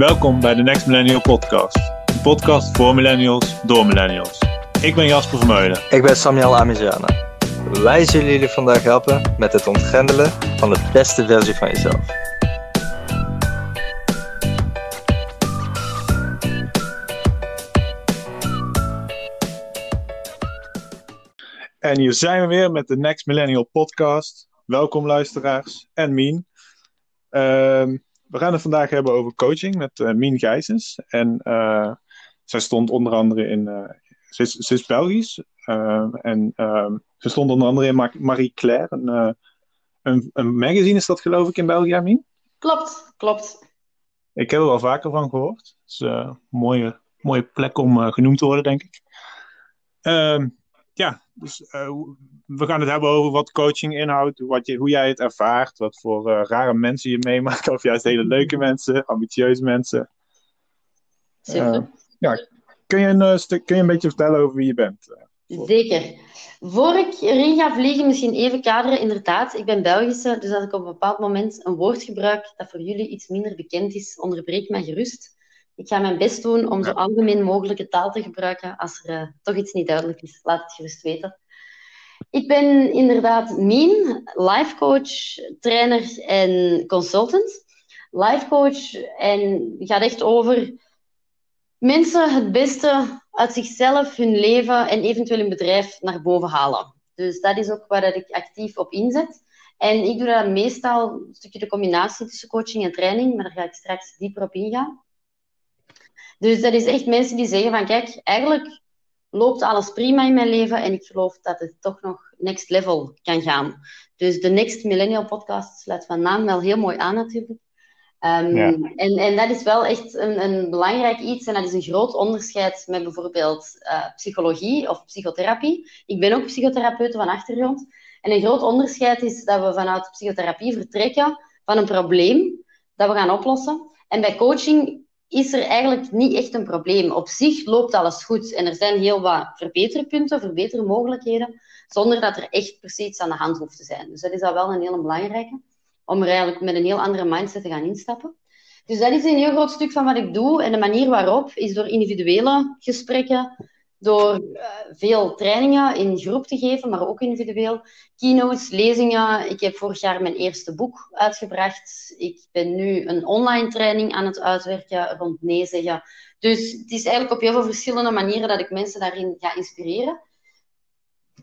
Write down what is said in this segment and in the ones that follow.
Welkom bij de Next Millennial Podcast. Een podcast voor millennials door millennials. Ik ben Jasper Vermeulen. Ik ben Samuel Amiziana. Wij zullen jullie vandaag helpen met het ontgrendelen van de beste versie van jezelf. En hier zijn we weer met de Next Millennial Podcast. Welkom luisteraars en Mien. Ehm, we gaan het vandaag hebben over coaching met uh, Mien Gijsens. En uh, zij stond onder andere in. Uh, ze, is, ze is Belgisch. Ehm, en ehm, ze stond onder andere in Marie Claire. Een, een, een, magazine is dat, geloof ik, in België, Mien? Klopt, klopt. Ik heb er wel vaker van gehoord. Het is een mooie, mooie plek om genoemd te worden, denk ik. ja, dus we gaan het hebben over wat coaching inhoudt, wat je, hoe jij het ervaart, wat voor uh, rare mensen je meemaakt, of juist hele leuke mensen, ambitieuze mensen. Super. Uh, ja, kun je, een, stuk, kun je een beetje vertellen over wie je bent? Zeker. Voor ik erin ga vliegen, misschien even kaderen. Inderdaad, ik ben Belgische, dus als ik op een bepaald moment een woord gebruik dat voor jullie iets minder bekend is, onderbreek mij gerust. Ik ga mijn best doen om zo algemeen mogelijke taal te gebruiken als er toch iets niet duidelijk is. Laat het gerust weten. Ik ben inderdaad Mien, life coach, trainer en consultant. Life coach en gaat echt over mensen het beste uit zichzelf, hun leven en eventueel hun bedrijf naar boven halen. Dus dat is ook waar ik actief op inzet. En ik doe dat meestal een stukje de combinatie tussen coaching en training, maar daar ga ik straks dieper op ingaan. Dus dat is echt mensen die zeggen van kijk, eigenlijk loopt alles prima in mijn leven en ik geloof dat het toch nog next level kan gaan. Dus de Next Millennial Podcast sluit van naam wel heel mooi aan natuurlijk. Um, en, en dat is wel echt een, een, belangrijk iets en dat is een groot onderscheid met bijvoorbeeld uh, psychologie of psychotherapie. Ik ben ook psychotherapeut van achtergrond. En een groot onderscheid is dat we vanuit psychotherapie vertrekken van een probleem dat we gaan oplossen. En bij coaching is er eigenlijk niet echt een probleem. Op zich loopt alles goed en er zijn heel wat verbeterpunten, verbetermogelijkheden, zonder dat er echt precies aan de hand hoeft te zijn. Dus dat is al wel een hele belangrijke, om er eigenlijk met een heel andere mindset te gaan instappen. Dus dat is een heel groot stuk van wat ik doe. En de manier waarop is door individuele gesprekken, door uh, veel trainingen in groep te geven, maar ook individueel. Keynotes, lezingen. Ik heb vorig jaar mijn eerste boek uitgebracht. Ik ben nu een online training aan het uitwerken rond nee zeggen. Dus het is eigenlijk op heel veel verschillende manieren dat ik mensen daarin ga inspireren.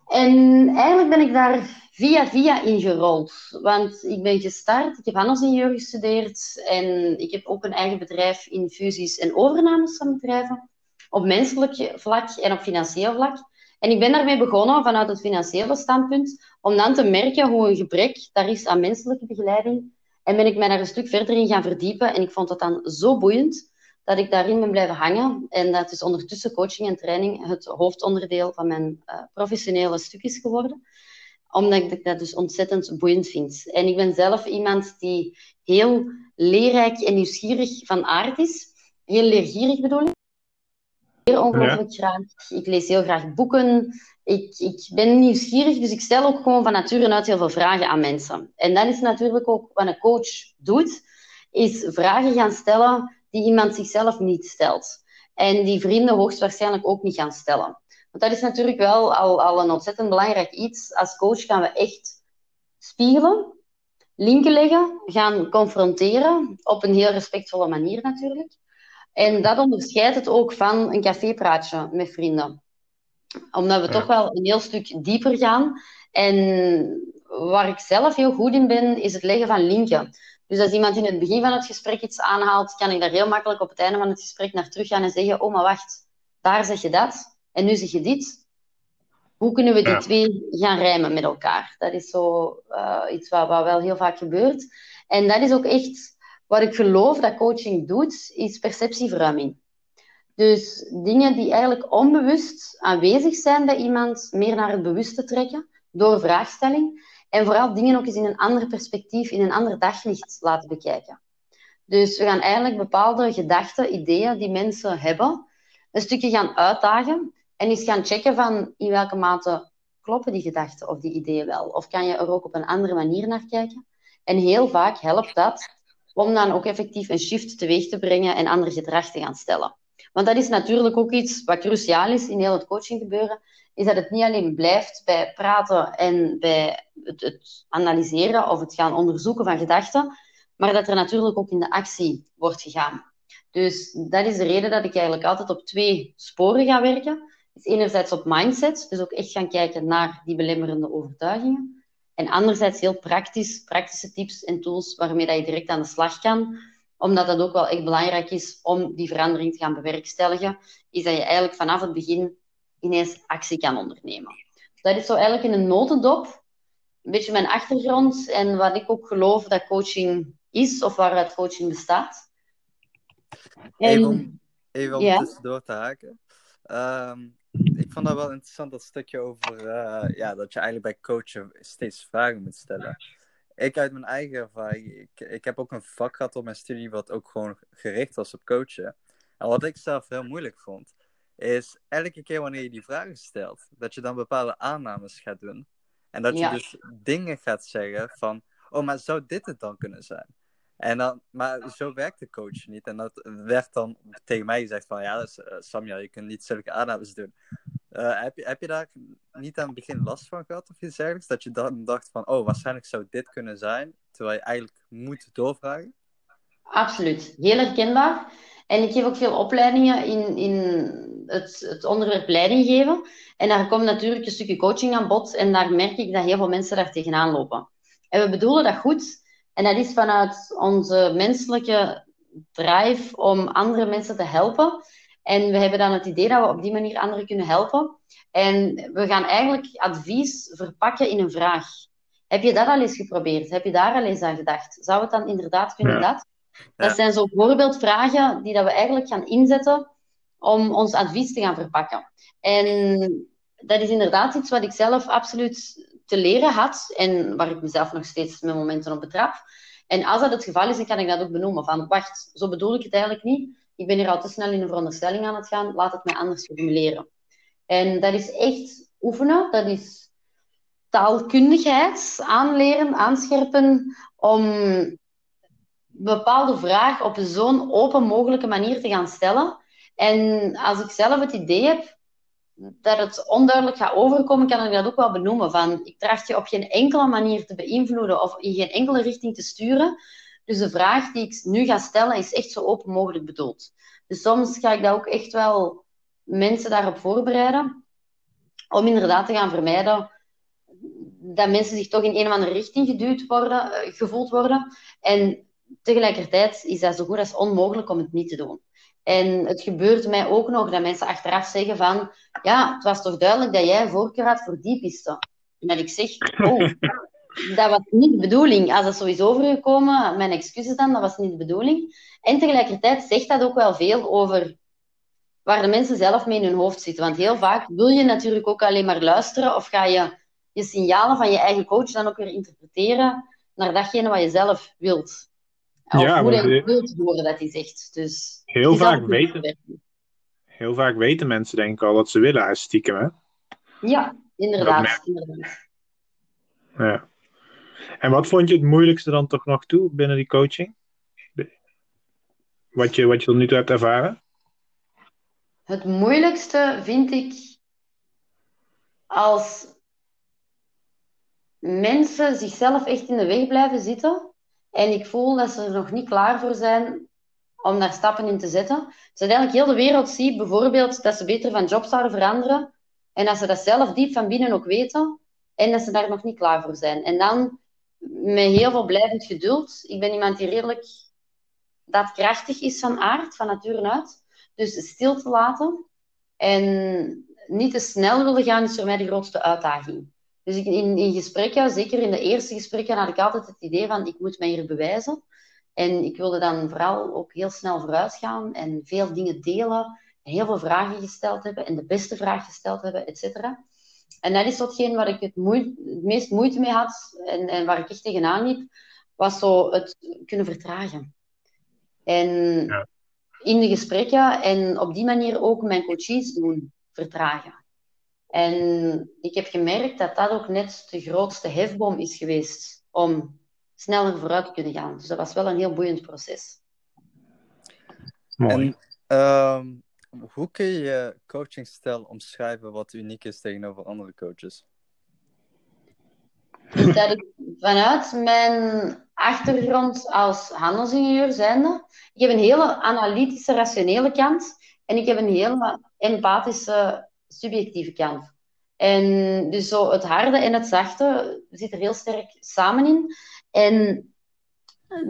En eigenlijk ben ik daar via via ingerold. Want ik ben gestart, ik heb handelsingenieur gestudeerd en ik heb ook een eigen bedrijf in fusies en overnames van bedrijven op menselijk vlak en op financieel vlak. En ik ben daarmee begonnen vanuit het financiële standpunt, om dan te merken hoe een gebrek daar is aan menselijke begeleiding. En ben ik mij daar een stuk verder in gaan verdiepen. En ik vond dat dan zo boeiend dat ik daarin ben blijven hangen. En dat is ondertussen coaching en training het hoofdonderdeel van mijn uh, professionele stuk is geworden. Omdat ik dat dus ontzettend boeiend vind. En ik ben zelf iemand die heel leerrijk en nieuwsgierig van aard is. Heel leergierig bedoel ik ongelooflijk graag. Ik lees heel graag boeken. Ik, ik ben nieuwsgierig, dus ik stel ook gewoon van nature uit heel veel vragen aan mensen. En dat is natuurlijk ook wat een coach doet, is vragen gaan stellen die iemand zichzelf niet stelt. En die vrienden hoogstwaarschijnlijk ook niet gaan stellen. Want dat is natuurlijk wel al, al een ontzettend belangrijk iets. Als coach gaan we echt spiegelen, linken leggen, gaan confronteren, op een heel respectvolle manier natuurlijk. En dat onderscheidt het ook van een cafépraatje met vrienden. Omdat we toch wel een heel stuk dieper gaan. En waar ik zelf heel goed in ben, is het leggen van linken. Dus als iemand in het begin van het gesprek iets aanhaalt, kan ik daar heel makkelijk op het einde van het gesprek naar terug gaan en zeggen: Oh, maar wacht, daar zeg je dat en nu zeg je dit. Hoe kunnen we die twee gaan rijmen met elkaar? Dat is zo uh, iets wat, wat wel heel vaak gebeurt. En dat is ook echt wat ik geloof dat coaching doet, is perceptieverruiming. Dus dingen die eigenlijk onbewust aanwezig zijn bij iemand, meer naar het bewuste trekken door vraagstelling. En vooral dingen ook eens in een ander perspectief, in een ander daglicht laten bekijken. Dus we gaan eigenlijk bepaalde gedachten, ideeën die mensen hebben, een stukje gaan uitdagen en eens gaan checken van in welke mate kloppen die gedachten of die ideeën wel. Of kan je er ook op een andere manier naar kijken. En heel vaak helpt dat om dan ook effectief een shift teweeg te brengen en ander gedrag te gaan stellen. Want dat is natuurlijk ook iets wat cruciaal is in heel het coachinggebeuren, is dat het niet alleen blijft bij praten en bij het, analyseren of het gaan onderzoeken van gedachten, maar dat er natuurlijk ook in de actie wordt gegaan. Dus dat is de reden dat ik eigenlijk altijd op twee sporen ga werken. Dus enerzijds op mindset, dus ook echt gaan kijken naar die belemmerende overtuigingen. En anderzijds heel praktisch, praktische tips en tools waarmee dat je direct aan de slag kan. Omdat dat ook wel echt belangrijk is om die verandering te gaan bewerkstelligen, is dat je eigenlijk vanaf het begin ineens actie kan ondernemen. Dat is zo eigenlijk in een notendop een beetje mijn achtergrond en wat ik ook geloof dat coaching is of waaruit coaching bestaat. En, even om, even om ja. tussendoor te haken. Um, ik vond dat wel interessant, dat stukje over uh, ja, dat je eigenlijk bij coachen steeds vragen moet stellen. Ik uit mijn eigen ervaring, ik, ik heb ook een vak gehad op mijn studie wat ook gewoon gericht was op coachen. En wat ik zelf heel moeilijk vond, is elke keer wanneer je die vragen stelt, dat je dan bepaalde aannames gaat doen. En dat je dus dingen gaat zeggen van, oh, maar zou dit het dan kunnen zijn? En dan, maar zo werkt de coach niet. En dat werd dan tegen mij gezegd van, ja, dus, uh, Samuel, je kunt niet zulke aannames doen. Uh, heb, je, heb je daar niet aan het begin last van gehad of iets dergelijks? Dat je dan dacht van, oh, waarschijnlijk zou dit kunnen zijn, terwijl je eigenlijk moet doorvragen? Absoluut, heel herkenbaar. En ik geef ook veel opleidingen in, in het, het onderwerp leiding geven. En daar komt natuurlijk een stukje coaching aan bod. En daar merk ik dat heel veel mensen daar tegenaan lopen. En we bedoelen dat goed. En dat is vanuit onze menselijke drive om andere mensen te helpen. En we hebben dan het idee dat we op die manier anderen kunnen helpen. En we gaan eigenlijk advies verpakken in een vraag. Heb je dat al eens geprobeerd? Heb je daar al eens aan gedacht? Zou het dan inderdaad kunnen dat? Dat zijn zo voorbeeldvragen die dat we eigenlijk gaan inzetten om ons advies te gaan verpakken. En dat is inderdaad iets wat ik zelf absoluut te leren had en waar ik mezelf nog steeds met momenten op betrap. En als dat het geval is, dan kan ik dat ook benoemen. Van, wacht, zo bedoel ik het eigenlijk niet. Ik ben hier al te snel in een veronderstelling aan het gaan. Laat het mij anders formuleren. En dat is echt oefenen. Dat is taalkundigheid aanleren, aanscherpen om bepaalde vraag op zo'n open mogelijke manier te gaan stellen. En als ik zelf het idee heb dat het onduidelijk gaat overkomen, kan ik dat ook wel benoemen. Van, ik tracht je op geen enkele manier te beïnvloeden of in geen enkele richting te sturen. Dus de vraag die ik nu ga stellen is echt zo open mogelijk bedoeld. Dus soms ga ik dat ook echt wel mensen daarop voorbereiden. Om inderdaad te gaan vermijden dat mensen zich toch in een of andere richting geduwd worden, eh, gevoeld worden. En tegelijkertijd is dat zo goed als onmogelijk om het niet te doen. En het gebeurt mij ook nog dat mensen achteraf zeggen van, ja, het was toch duidelijk dat jij voorkeur had voor die piste. En dat ik zeg, oh, dat was niet de bedoeling. Als dat is overgekomen, mijn excuses dan, dat was niet de bedoeling. En tegelijkertijd zegt dat ook wel veel over waar de mensen zelf mee in hun hoofd zitten. Want heel vaak wil je natuurlijk ook alleen maar luisteren of ga je je signalen van je eigen coach dan ook weer interpreteren naar datgene wat je zelf wilt. Of ja, hoe je wilt horen dat hij zegt. Dus heel vaak weten, heel vaak weten mensen denk ik al wat ze willen als stiekem, hè? Ja, inderdaad. inderdaad. Ja. En wat vond je het moeilijkste dan toch nog toe binnen die coaching? Wat je, wat je tot nu toe hebt ervaren? Het moeilijkste vind ik als mensen zichzelf echt in de weg blijven zitten en ik voel dat ze er nog niet klaar voor zijn om daar stappen in te zetten. Dus dat eigenlijk heel de wereld ziet, bijvoorbeeld, dat ze beter van job zouden veranderen. En dat ze dat zelf diep van binnen ook weten. En dat ze daar nog niet klaar voor zijn. En dan met heel veel blijvend geduld. Ik ben iemand die redelijk daadkrachtig is van aard, van nature uit. Dus stil te laten en niet te snel willen gaan is voor mij de grootste uitdaging. Dus ik, in, in gesprekken, zeker in de eerste gesprekken, had ik altijd het idee van ik moet mij hier bewijzen. En ik wilde dan vooral ook heel snel vooruit gaan en veel dingen delen. heel veel vragen gesteld hebben en de beste vraag gesteld hebben, et cetera. En dat is watgene waar ik het, het meest moeite mee had en, en, waar ik echt tegenaan liep, was zo het kunnen vertragen. En ja. in de gesprekken en op die manier ook mijn coaches doen vertragen. En ik heb gemerkt dat dat ook net de grootste hefboom is geweest om sneller vooruit kunnen gaan. Dus dat was wel een heel boeiend proces. Mooi. En ehm, hoe kun je je coachingstijl omschrijven wat uniek is tegenover andere coaches? dat ik vanuit mijn achtergrond als handelsingenieur zijnde, ik heb een hele analytische, rationele kant en ik heb een hele empathische, subjectieve kant. En dus zo het harde en het zachte zit er heel sterk samen in. En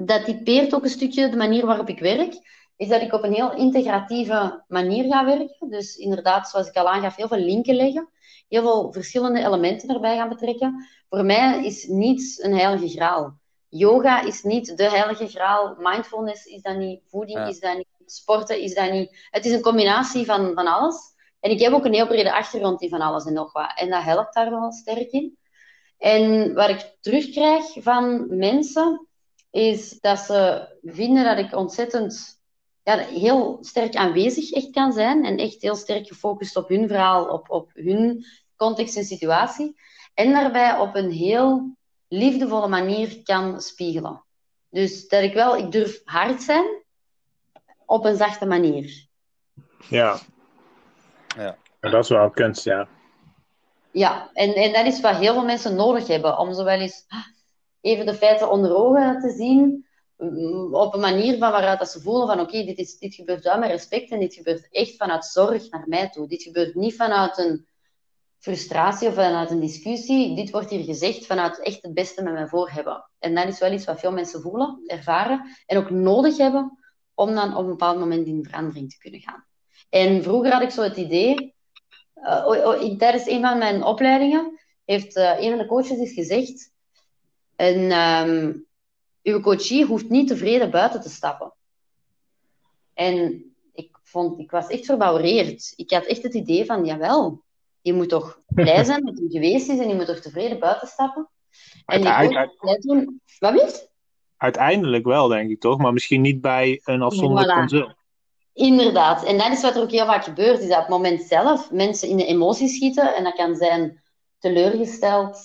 dat typeert ook een stukje de manier waarop ik werk. Is dat ik op een heel integratieve manier ga werken. Dus inderdaad, zoals ik al aangaf, heel veel linken leggen. Heel veel verschillende elementen erbij gaan betrekken. Voor mij is niets een heilige graal. Yoga is niet de heilige graal. Mindfulness is dat niet. Voeding is dat niet. Sporten is dat niet. Het is een combinatie van, van alles. En ik heb ook een heel brede achtergrond in van alles en nog wat. En dat helpt daar wel sterk in. En wat ik terugkrijg van mensen, is dat ze vinden dat ik ontzettend ja, heel sterk aanwezig echt kan zijn. En echt heel sterk gefocust op hun verhaal, op, op hun context en situatie. En daarbij op een heel liefdevolle manier kan spiegelen. Dus dat ik wel, ik durf hard zijn op een zachte manier. Ja. Ja. En dat is wel kunst, ja. Ja, en, en dat is wat heel veel mensen nodig hebben. Om zo wel eens even de feiten onder ogen te zien. Mm, op een manier van waaruit dat ze voelen van oké, dit dit, dit gebeurt uit met respect en dit gebeurt echt vanuit zorg naar mij toe. Dit gebeurt niet vanuit een frustratie of vanuit een discussie. Dit wordt hier gezegd vanuit echt het beste met mij voor hebben. En dat is wel iets wat veel mensen voelen, ervaren en ook nodig hebben om dan op een bepaald moment in verandering te kunnen gaan. En vroeger had ik zo het idee, uh, tijdens een van mijn opleidingen heeft uh, een van de coaches eens gezegd, en, um, uw coachie hoeft niet tevreden buiten te stappen. En ik, vond, ik was echt verbouwereerd. Ik had echt het idee van, jawel, je moet toch blij zijn dat hij geweest is en je moet toch tevreden buiten stappen. En Uite toen... Wat weet Uiteindelijk wel, denk ik toch? Maar misschien niet bij een afzonderlijk consult. Inderdaad. En dat is wat er ook heel vaak gebeurt. Is dat op het moment zelf mensen in de emoties schieten. En dat kan zijn teleurgesteld,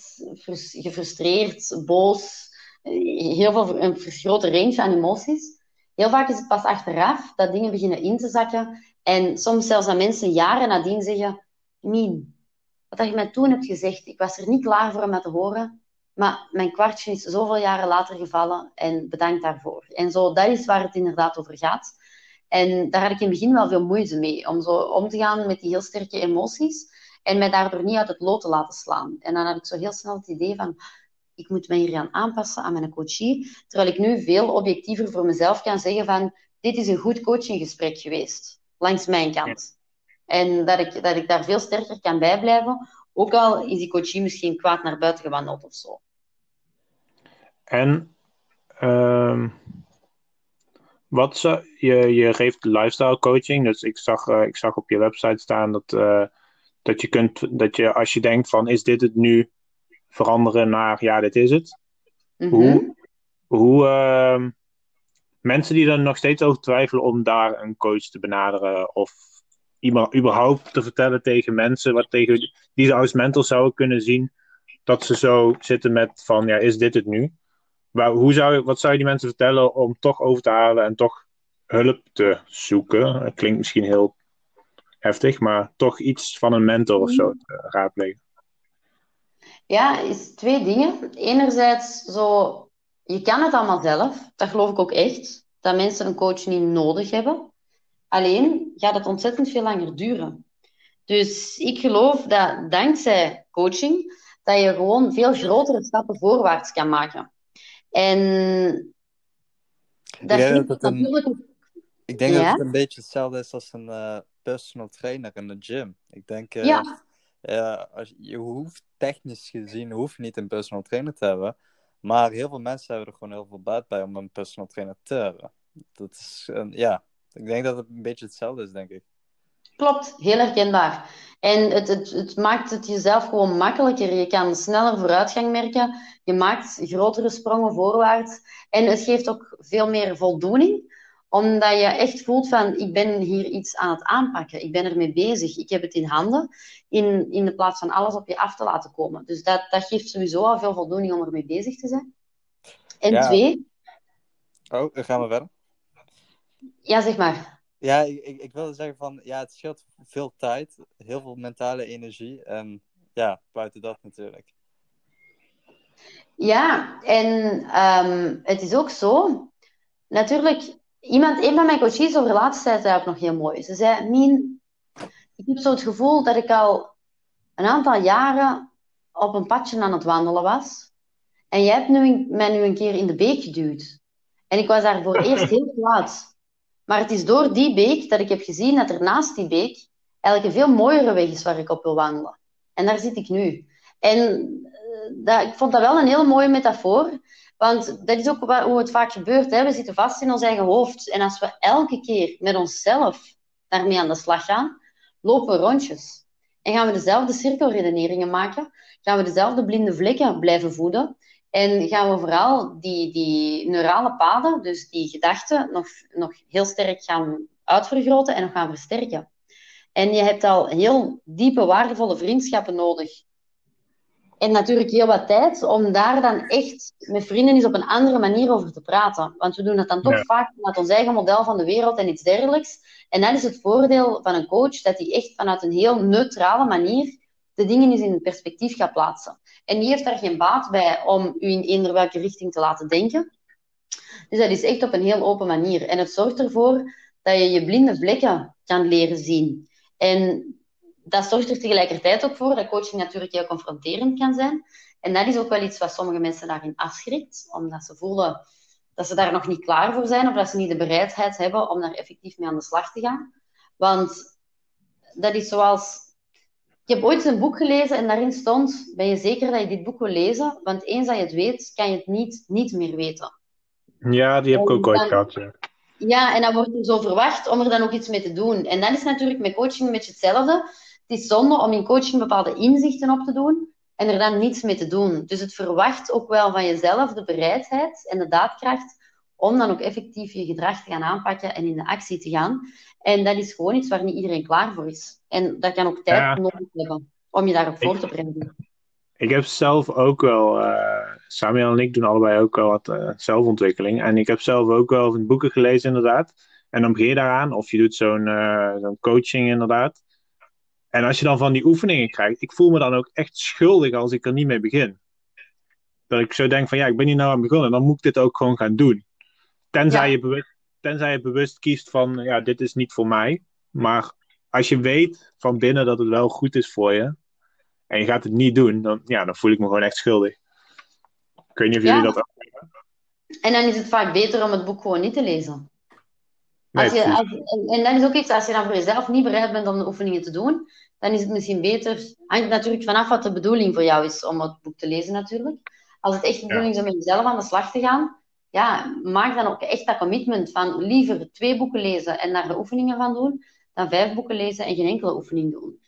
gefrustreerd, boos. Heel veel, een grote range aan emoties. Heel vaak is het pas achteraf dat dingen beginnen in te zakken. En soms zelfs dat mensen jaren nadien zeggen... Mien, wat je mij toen hebt gezegd, ik was er niet klaar voor om dat te horen. Maar mijn kwartje is zoveel jaren later gevallen en bedankt daarvoor. En zo, dat is waar het inderdaad over gaat. En daar had ik in het begin wel veel moeite mee, om zo om te gaan met die heel sterke emoties en mij daardoor niet uit het lood te laten slaan. En dan had ik zo heel snel het idee van, ik moet mij hier gaan aanpassen aan mijn coachie, terwijl ik nu veel objectiever voor mezelf kan zeggen van, dit is een goed coachinggesprek geweest, langs mijn kant. En dat ik, dat ik daar veel sterker kan bijblijven, ook al is die coachie misschien kwaad naar buiten gewandeld of zo. En uh, wat ze, je, je geeft lifestyle coaching, dus ik zag, uh, ik zag op je website staan dat, uh, dat je kunt, dat je als je denkt van is dit het nu, veranderen naar ja, dit is het. Mm -hmm. Hoe, hoe uh, mensen die er nog steeds over twijfelen om daar een coach te benaderen of überhaupt te vertellen tegen mensen wat tegen, die ze als mental zouden kunnen zien, dat ze zo zitten met van ja, is dit het nu? Maar hoe zou, wat zou je die mensen vertellen om toch over te halen en toch hulp te zoeken? Dat klinkt misschien heel heftig, maar toch iets van een mentor of zo te raadplegen. Ja, is twee dingen. Enerzijds, zo, je kan het allemaal zelf. Dat geloof ik ook echt. Dat mensen een coach niet nodig hebben. Alleen gaat het ontzettend veel langer duren. Dus ik geloof dat dankzij coaching dat je gewoon veel grotere stappen voorwaarts kan maken. En dat ik denk dat het een, ik denk dat het een beetje hetzelfde is als een uh, personal trainer in de gym. Ik denk, uh, ja. Uh, als, je hoeft technisch gezien hoeft niet een personal trainer te hebben, maar heel veel mensen hebben er gewoon heel veel baat bij om een personal trainer te hebben. Dat is, ja, ik denk dat het een beetje hetzelfde is, denk ik. Klopt, heel herkenbaar. En het, het, het maakt het jezelf gewoon makkelijker. Je kan sneller vooruitgang merken. Je maakt grotere sprongen voorwaarts. En het geeft ook veel meer voldoening omdat je echt voelt van, ik ben hier iets aan het aanpakken. Ik ben ermee bezig. Ik heb het in handen. In, in de plaats van alles op je af te laten komen. Dus dat, dat geeft sowieso al veel voldoening om ermee bezig te zijn. En twee... Oh, dan gaan we verder. Ja, zeg maar. Ja, ik, ik, ik wilde zeggen van, ja, het scheelt veel tijd, heel veel mentale energie en ja, buiten dat natuurlijk. Ja, en um, het is ook zo, natuurlijk, iemand, een van mijn coaches over de laatste tijd zei ook nog heel mooi. Ze zei, Mien, ik heb zo het gevoel dat ik al een aantal jaren op een padje aan het wandelen was. En jij hebt nu, mij nu een keer in de beek geduwd. En ik was daar voor eerst heel kwaad. Maar het is door die beek dat ik heb gezien dat er naast die beek eigenlijk een veel mooiere weg is waar ik op wil wandelen. En daar zit ik nu. En eh, dat, ik vond dat wel een heel mooie metafoor. Want dat is ook hoe het vaak gebeurt. Hè. We zitten vast in ons eigen hoofd. En als we elke keer met onszelf daarmee aan de slag gaan, lopen we rondjes. En gaan we dezelfde cirkelredeneringen maken, gaan we dezelfde blinde vlekken blijven voeden. En gaan we vooral die, die neurale paden, dus die gedachten, nog, nog heel sterk gaan uitvergroten en nog gaan versterken. En je hebt al heel diepe, waardevolle vriendschappen nodig. En natuurlijk heel wat tijd om daar dan echt met vrienden eens op een andere manier over te praten. Want we doen dat dan toch vaak vanuit ons eigen model van de wereld en iets dergelijks. En dat is het voordeel van een coach, dat hij echt vanuit een heel neutrale manier de dingen eens in perspectief gaat plaatsen. En die heeft daar geen baat bij om u in eender welke richting te laten denken. Dus dat is echt op een heel open manier. En het zorgt ervoor dat je je blinde vlekken kan leren zien. En dat zorgt er tegelijkertijd ook voor dat coaching natuurlijk heel confronterend kan zijn. En dat is ook wel iets wat sommige mensen daarin afschrikt, omdat ze voelen dat ze daar nog niet klaar voor zijn of dat ze niet de bereidheid hebben om daar effectief mee aan de slag te gaan. Want dat is zoals. Ik heb ooit een boek gelezen en daarin stond: Ben je zeker dat je dit boek wil lezen? Want eens dat je het weet, kan je het niet, niet meer weten. Ja, die heb ik ook ooit gehad. Ja. ja, en dan wordt er zo verwacht om er dan ook iets mee te doen. En dan is natuurlijk met coaching een beetje hetzelfde. Het is zonde om in coaching bepaalde inzichten op te doen en er dan niets mee te doen. Dus het verwacht ook wel van jezelf de bereidheid en de daadkracht om dan ook effectief je gedrag te gaan aanpakken en in de actie te gaan. En dat is gewoon iets waar niet iedereen klaar voor is. En dat kan ook tijd nodig hebben om je daarop voor te brengen. Ik heb zelf ook wel, uh, Samuel en ik doen allebei ook wel wat uh, zelfontwikkeling. En ik heb zelf ook wel van boeken gelezen, inderdaad. En dan begin je daaraan, of je doet zo'n uh, zo'n coaching, inderdaad. En als je dan van die oefeningen krijgt, ik voel me dan ook echt schuldig als ik er niet mee begin. Dat ik zo denk van ja, ik ben hier nou aan begonnen, dan moet ik dit ook gewoon gaan doen. Tenzij, je, bewust, tenzij je bewust kiest van ja, dit is niet voor mij. Maar als je weet van binnen dat het wel goed is voor je, en je gaat het niet doen, dan, ja, dan voel ik me gewoon echt schuldig. Ik weet niet of jullie dat ook hebben. En dan is het vaak beter om het boek gewoon niet te lezen. Als je, als, en dat is ook iets, als je dan voor jezelf niet bereid bent om de oefeningen te doen, dan is het misschien beter. Hangt natuurlijk vanaf wat de bedoeling voor jou is om het boek te lezen, natuurlijk. Als het echt de bedoeling is om met jezelf aan de slag te gaan, ja, maak dan ook echt dat commitment van liever twee boeken lezen en daar de oefeningen van doen, dan vijf boeken lezen en geen enkele oefening doen.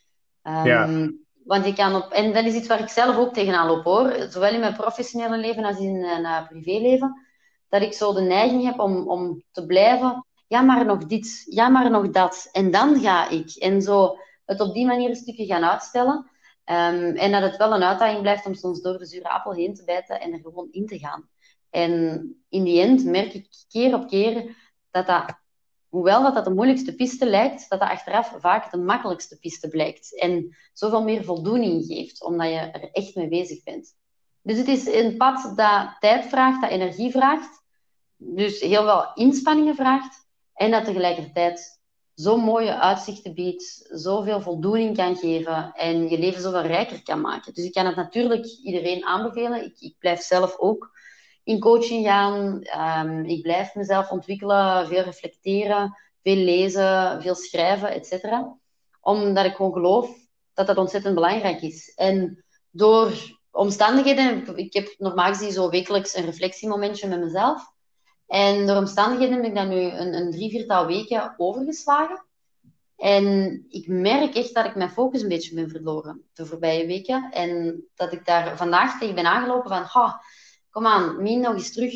Um, ja. Want ik kan op, en dat is iets waar ik zelf ook tegenaan loop hoor, zowel in mijn professionele leven als in mijn uh, privéleven, dat ik zo de neiging heb om, om te blijven ja, maar nog dit, ja, maar nog dat. En dan ga ik. En zo het op die manier een stukje gaan uitstellen. Um, en dat het wel een uitdaging blijft om soms door de zure appel heen te bijten en er gewoon in te gaan. En in die end merk ik keer op keer dat dat, hoewel dat, dat de moeilijkste piste lijkt, dat dat achteraf vaak de makkelijkste piste blijkt. En zoveel meer voldoening geeft, omdat je er echt mee bezig bent. Dus het is een pad dat tijd vraagt, dat energie vraagt. Dus heel veel inspanningen vraagt. En dat tegelijkertijd zo mooie uitzichten biedt, zoveel voldoening kan geven en je leven zoveel rijker kan maken. Dus ik kan het natuurlijk iedereen aanbevelen. Ik, ik blijf zelf ook in coaching gaan. Um, ik blijf mezelf ontwikkelen, veel reflecteren, veel lezen, veel schrijven, etc. Omdat ik gewoon geloof dat dat ontzettend belangrijk is. En door omstandigheden, ik heb normaal gezien zo wekelijks een reflectiemomentje met mezelf. En door omstandigheden heb ik dat nu een, een drie, viertal weken overgeslagen. En ik merk echt dat ik mijn focus een beetje ben verloren de voorbije weken. En dat ik daar vandaag tegen ben aangelopen van, kom aan, Mien, nog eens terug.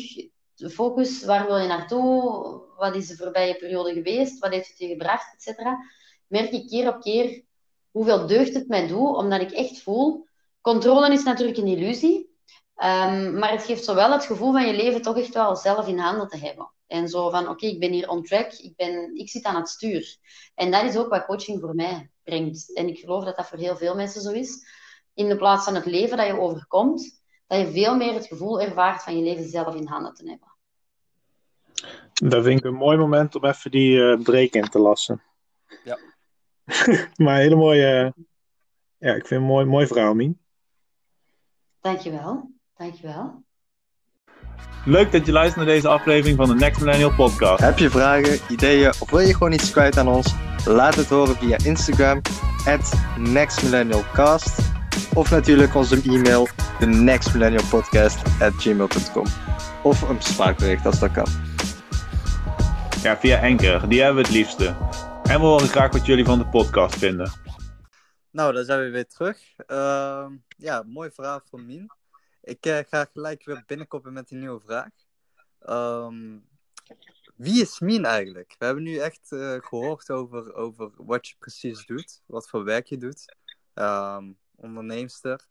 De focus, waar wil je naartoe? Wat is de voorbije periode geweest? Wat heeft het je gebracht? Et cetera. Merk ik keer op keer hoeveel deugd het mij doet, omdat ik echt voel... Controle is natuurlijk een illusie. Ehm, maar het geeft zowel het gevoel van je leven toch echt wel zelf in handen te hebben. En zo van, oké, ik ben hier on track, ik, ben, ik zit aan het stuur. En dat is ook wat coaching voor mij brengt. En ik geloof dat dat voor heel veel mensen zo is. In de plaats van het leven dat je overkomt, dat je veel meer het gevoel ervaart van je leven zelf in handen te hebben. Dat vind ik een mooi moment om even die uh, break in te lassen. Ja. maar een hele mooie, ja, ik vind een mooi, mooi verhaal, Mien. Dankjewel, dankjewel. Leuk dat je luistert naar deze aflevering van de Next Millennial Podcast. Heb je vragen, ideeën of wil je gewoon iets kwijt aan ons? Laat het horen via Instagram, at nextmillennialcast. Of natuurlijk onze e-mail, de nextmillennialpodcast@gmail.com. Of een spraakbericht als dat kan. Ja, via Anchor. Die hebben we het liefste. En we horen graag wat jullie van de podcast vinden. Nou, dan zijn we weer terug. Uh, ja, mooi verhaal van Mien. Ik uh, ga gelijk weer binnenkoppen met een nieuwe vraag. Um, wie is Mien eigenlijk? We hebben nu echt uh, gehoord over, over wat je precies doet, wat voor werk je doet. Um, onderneemster,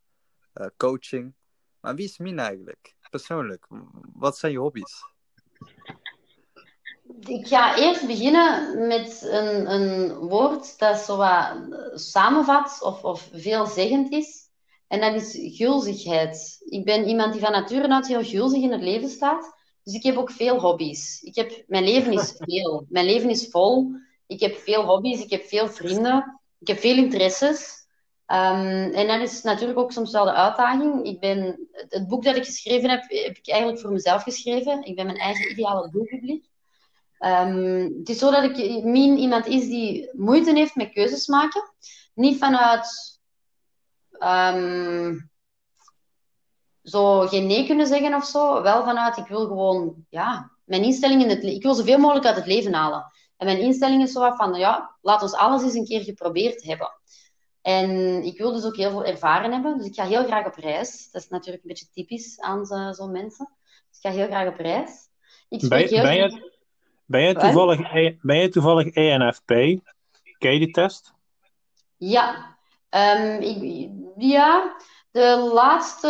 uh, coaching. Maar wie is Mien eigenlijk? Persoonlijk, wat zijn je hobby's? Ik ga eerst beginnen met een, een woord dat zo wat samenvat of, of veelzeggend is. En dat is gulzigheid. Ik ben iemand die van nature uit heel gulzig in het leven staat. Dus ik heb ook veel hobby's. Ik heb, mijn leven is veel. Mijn leven is vol. Ik heb veel hobby's, ik heb veel vrienden. Ik heb veel interesses. Um, en dat is natuurlijk ook soms wel de uitdaging. Ik ben, het boek dat ik geschreven heb, heb ik eigenlijk voor mezelf geschreven. Ik ben mijn eigen ideale doelpubliek. Um, het is zo dat ik min iemand is die moeite heeft met keuzes maken. Niet vanuit um, zo geen nee kunnen zeggen of zo. Wel vanuit, ik wil gewoon, ja, mijn instelling in het ik wil zoveel mogelijk uit het leven halen. En mijn instelling is zo van, ja, laat ons alles eens een keer geprobeerd hebben. En ik wil dus ook heel veel ervaren hebben. Dus ik ga heel graag op reis. Dat is natuurlijk een beetje typisch aan zo'n mensen. Dus ik ga heel graag op reis. Ik ben, heel ben, je, ben, je toevallig, e- ben je toevallig ENFP? Ken je die test? Ja, Um, ik, ja, de laatste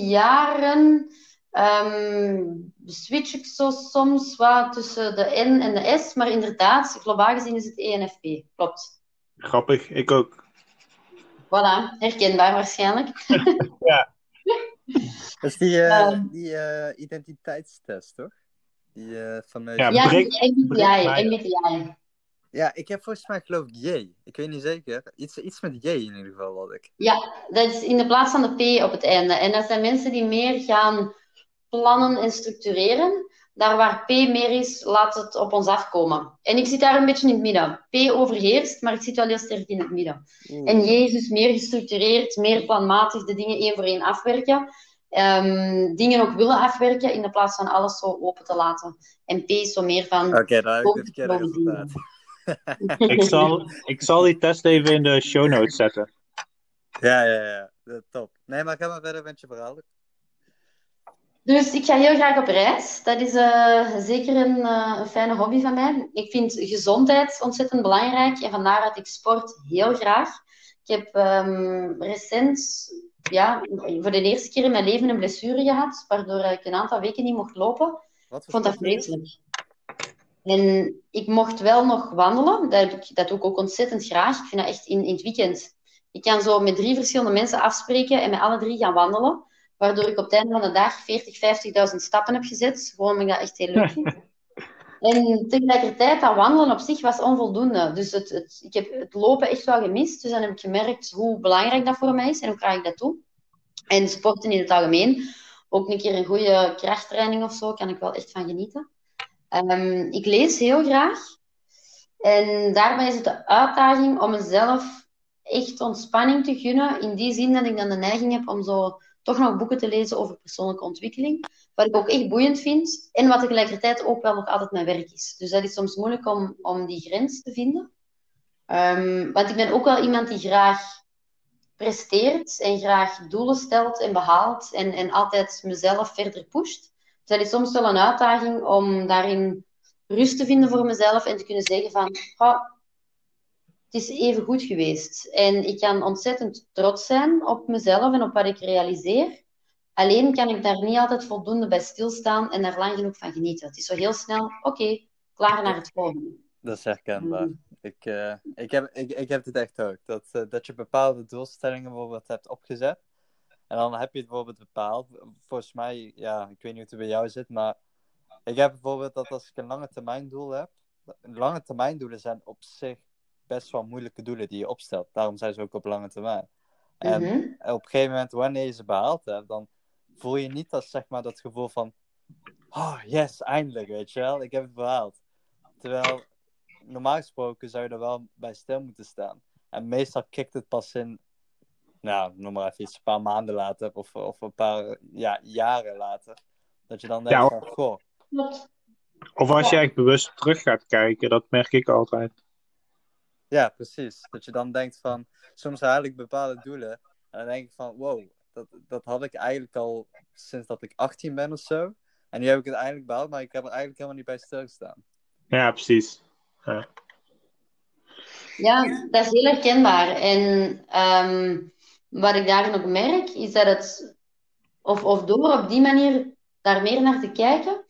jaren um, switch ik zo soms wat tussen de N en de S, maar inderdaad, globaal gezien is het ENFP. Klopt. Grappig, ik ook. Voilà, herkenbaar waarschijnlijk. ja. Dat is die, uh, um, die uh, identiteitstest, toch? Die, uh, van, ja, ja, MBTI. MBTI. Ja, ik heb volgens mij geloof ik J. Ik weet niet zeker. Iets, iets met J in ieder geval had ik. Ja, dat is in de plaats van de P op het einde. En dat zijn mensen die meer gaan plannen en structureren. Daar waar P meer is, laat het op ons afkomen. En ik zit daar een beetje in het midden. P overheerst, maar ik zit wel heel sterk in het midden. En J is dus meer gestructureerd, meer planmatig, de dingen één voor één afwerken. Um, dingen ook willen afwerken, in de plaats van alles zo open te laten. En P is zo meer van... Oké, okay, daar heb ik het resultaat ik, zal, ik zal die test even in de show notes zetten. Ja, ja, ja. Top. Nee, maar ga maar verder met je verhaal. Dus ik ga heel graag op reis. Dat is uh, zeker een, uh, een, fijne hobby van mij. Ik vind gezondheid ontzettend belangrijk en vandaar dat ik sport heel graag. Ik heb um, recent, ja, voor de eerste keer in mijn leven een blessure gehad, waardoor ik een aantal weken niet mocht lopen. Wat ik vond dat vreselijk. En ik mocht wel nog wandelen. Dat, dat doe ik ook ontzettend graag. Ik vind dat echt in, in het weekend. Ik kan zo met drie verschillende mensen afspreken en met alle drie gaan wandelen. Waardoor ik op het einde van de dag 40, 50.000 stappen heb gezet. Gewoon omdat ik dat echt heel leuk vind. En tegelijkertijd, dat wandelen op zich was onvoldoende. Dus het, het, ik heb het lopen echt wel gemist. Dus dan heb ik gemerkt hoe belangrijk dat voor mij is en hoe graag ik dat doe. En sporten in het algemeen. Ook een keer een goede krachttraining of zo, kan ik wel echt van genieten. Um, ik lees heel graag. En daarbij is het de uitdaging om mezelf echt ontspanning te gunnen. In die zin dat ik dan de neiging heb om zo toch nog boeken te lezen over persoonlijke ontwikkeling. Wat ik ook echt boeiend vind. En wat tegelijkertijd ook wel nog altijd mijn werk is. Dus dat is soms moeilijk om, om die grens te vinden. Um, want ik ben ook wel iemand die graag presteert en graag doelen stelt en behaalt. En, en altijd mezelf verder pusht. Dus dat is soms wel een uitdaging om daarin rust te vinden voor mezelf en te kunnen zeggen van, het is even goed geweest. En ik kan ontzettend trots zijn op mezelf en op wat ik realiseer. Alleen kan ik daar niet altijd voldoende bij stilstaan en daar lang genoeg van genieten. Het is zo heel snel, oké, klaar naar het volgende. Dat is herkenbaar. Mm. Ik, uh, ik, heb, ik, ik heb het echt ook. Dat, uh, dat je bepaalde doelstellingen bijvoorbeeld hebt opgezet. En dan heb je het bijvoorbeeld bepaald. Volgens mij, ja, ik weet niet hoe het bij jou zit, maar ik heb bijvoorbeeld dat als ik een lange termijn doel heb. Lange termijn doelen zijn op zich best wel moeilijke doelen die je opstelt. Daarom zijn ze ook op lange termijn. En mm -hmm. op een gegeven moment, wanneer je ze behaald hebt, dan voel je niet als zeg maar dat gevoel van. Oh, yes, eindelijk, weet je wel. Ik heb het behaald. Terwijl, normaal gesproken zou je er wel bij stil moeten staan. En meestal kikt het pas in, nou, noem maar even iets, een paar maanden later of, of een paar ja, jaren later. Dat je dan denkt van, goh. Of als je echt bewust terug gaat kijken, dat merk ik altijd. Ja, precies. Dat je dan denkt van, soms haal ik bepaalde doelen. En dan denk ik van, wow, dat, dat had ik eigenlijk al sinds dat ik 18 ben of zo. En nu heb ik het eigenlijk behaald, maar ik heb er eigenlijk helemaal niet bij stilgestaan. Ja, precies. Ja. ja, dat is heel herkenbaar. En um, wat ik daarin ook merk, is dat het, of, of door op die manier daar meer naar te kijken,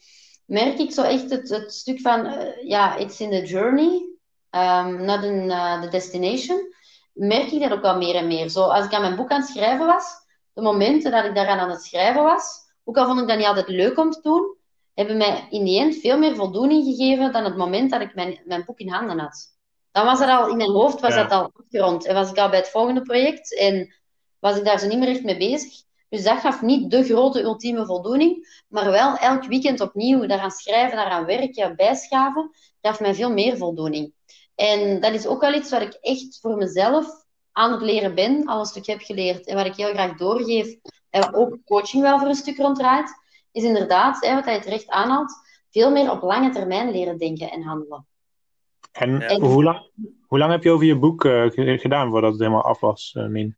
merk ik zo echt het, het stuk van, uh, ja, it's in the journey, um, not in uh, the destination, merk ik dat ook wel meer en meer. Zo, als ik aan mijn boek aan het schrijven was, de momenten dat ik daaraan aan het schrijven was, ook al vond ik dat niet altijd leuk om te doen, hebben mij in die end veel meer voldoening gegeven dan het moment dat ik mijn, mijn boek in handen had. Dan was dat al in mijn hoofd, was dat al afgerond. En was ik al bij het volgende project en was ik daar zo niet meer echt mee bezig. Dus dat gaf niet de grote ultieme voldoening, maar wel elk weekend opnieuw daaraan schrijven, daaraan werken, bijschaven, gaf mij veel meer voldoening. En dat is ook wel iets wat ik echt voor mezelf aan het leren ben, al een stuk heb geleerd en wat ik heel graag doorgeef en ook coaching wel voor een stuk ronddraait, is inderdaad, hè, wat hij terecht aanhaalt, veel meer op lange termijn leren denken en handelen. En, Hoe, lang, hoe lang heb je over je boek uh, gedaan voordat het helemaal af was, uh, Min?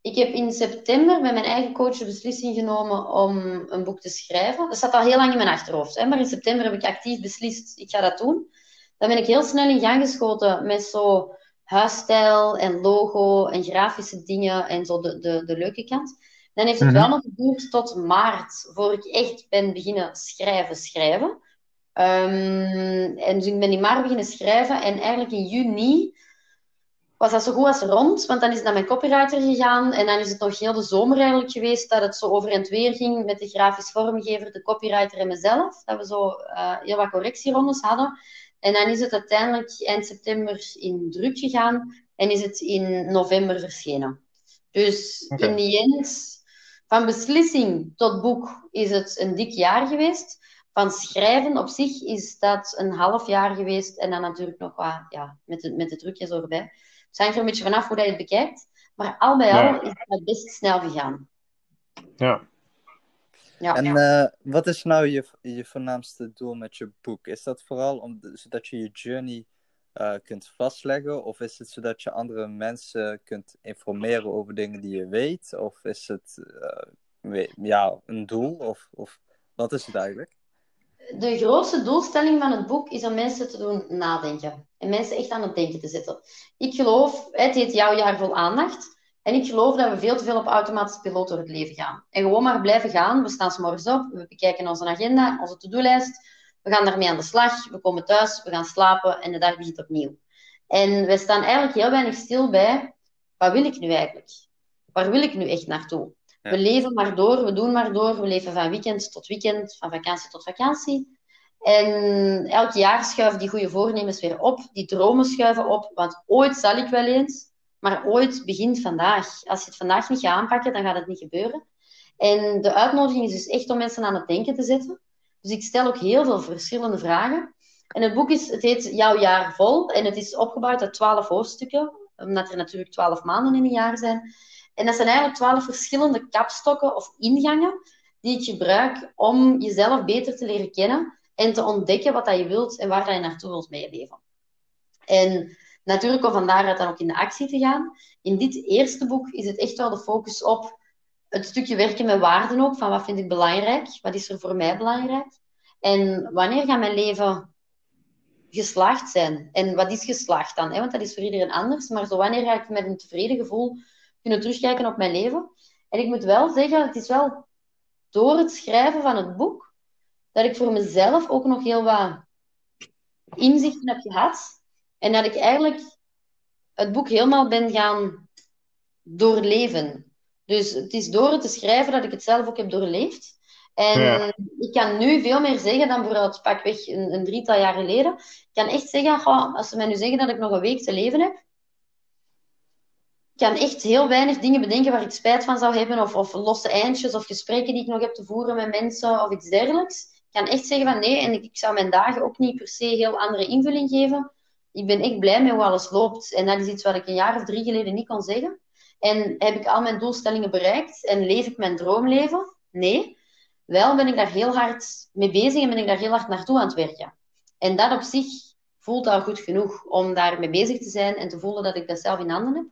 Ik heb in september met mijn eigen coach de beslissing genomen om een boek te schrijven. Dat zat al heel lang in mijn achterhoofd. Hè? Maar in september heb ik actief beslist, ik ga dat doen. Dan ben ik heel snel in gang geschoten met zo huisstijl en logo en grafische dingen en zo de, de, de leuke kant. Dan heeft het mhm. wel nog geduurd tot maart, voor ik echt ben beginnen schrijven, schrijven. Um, en dus ik ben in maart beginnen schrijven en eigenlijk in juni was dat zo goed als rond, want dan is het naar mijn copywriter gegaan en dan is het nog heel de zomer eigenlijk geweest dat het zo over en weer ging met de grafisch vormgever, de copywriter en mezelf, dat we zo uh, heel wat correctierondes hadden. En dan is het uiteindelijk eind september in druk gegaan en is het in november verschenen. Dus okay. in die end, van beslissing tot boek is het een dik jaar geweest. Van schrijven op zich is dat een half jaar geweest. En dan natuurlijk nog wat ja, met, de, met de drukjes erbij. Het hangt er een beetje vanaf hoe dat je het bekijkt. Maar al bij al is het best snel gegaan. Ja. Ja. En uh, wat is nou je, je voornaamste doel met je boek? Is dat vooral om, zodat je je journey uh, kunt vastleggen? Of is het zodat je andere mensen kunt informeren over dingen die je weet? Of is het uh, ja, een doel? Of, of wat is het eigenlijk? De grootste doelstelling van het boek is om mensen te doen nadenken. En mensen echt aan het denken te zetten. Ik geloof, het heet Jouw jaar vol aandacht. En ik geloof dat we veel te veel op automatische piloot door het leven gaan. En gewoon maar blijven gaan. We staan s morgens op, we bekijken onze agenda, onze to-do-lijst. We gaan daarmee aan de slag, we komen thuis, we gaan slapen en de dag begint opnieuw. En we staan eigenlijk heel weinig stil bij, wat wil ik nu eigenlijk? Waar wil ik nu echt naartoe? Ja. We leven maar door, we doen maar door, we leven van weekend tot weekend, van vakantie tot vakantie. En elk jaar schuiven die goede voornemens weer op, die dromen schuiven op, want ooit zal ik wel eens, maar ooit begint vandaag. Als je het vandaag niet gaat aanpakken, dan gaat het niet gebeuren. En de uitnodiging is dus echt om mensen aan het denken te zetten. Dus ik stel ook heel veel verschillende vragen. En het boek is, het heet Jouw jaar vol. En het is opgebouwd uit twaalf hoofdstukken. Omdat er natuurlijk twaalf maanden in een jaar zijn. En dat zijn eigenlijk twaalf verschillende kapstokken of ingangen die ik gebruik om jezelf beter te leren kennen en te ontdekken wat dat je wilt en waar dat je naartoe wilt meeleven. En natuurlijk om van daaruit dan ook in de actie te gaan. In dit eerste boek is het echt wel de focus op het stukje werken met waarden ook, van wat vind ik belangrijk, wat is er voor mij belangrijk. En wanneer gaat mijn leven geslaagd zijn? En wat is geslaagd dan? Hè? Want dat is voor iedereen anders. Maar zo wanneer ga ik met een tevreden gevoel kunnen terugkijken op mijn leven? En ik moet wel zeggen, het is wel door het schrijven van het boek, dat ik voor mezelf ook nog heel wat inzichten heb gehad. En dat ik eigenlijk het boek helemaal ben gaan doorleven. Dus het is door het te schrijven dat ik het zelf ook heb doorleefd. En ik kan nu veel meer zeggen dan bijvoorbeeld pakweg een, een drietal jaar geleden. Ik kan echt zeggen, als ze mij nu zeggen dat ik nog een week te leven heb, ik kan echt heel weinig dingen bedenken waar ik spijt van zou hebben, of, of losse eindjes, of gesprekken die ik nog heb te voeren met mensen, of iets dergelijks. Ik kan echt zeggen van nee, en ik, ik zou mijn dagen ook niet per se heel andere invulling geven. Ik ben echt blij met hoe alles loopt. En dat is iets wat ik een jaar of drie geleden niet kon zeggen. En heb ik al mijn doelstellingen bereikt en leef ik mijn droomleven? Nee. Wel ben ik daar heel hard mee bezig en ben ik daar heel hard naartoe aan het werken. En dat op zich voelt al goed genoeg om daarmee bezig te zijn en te voelen dat ik dat zelf in handen heb.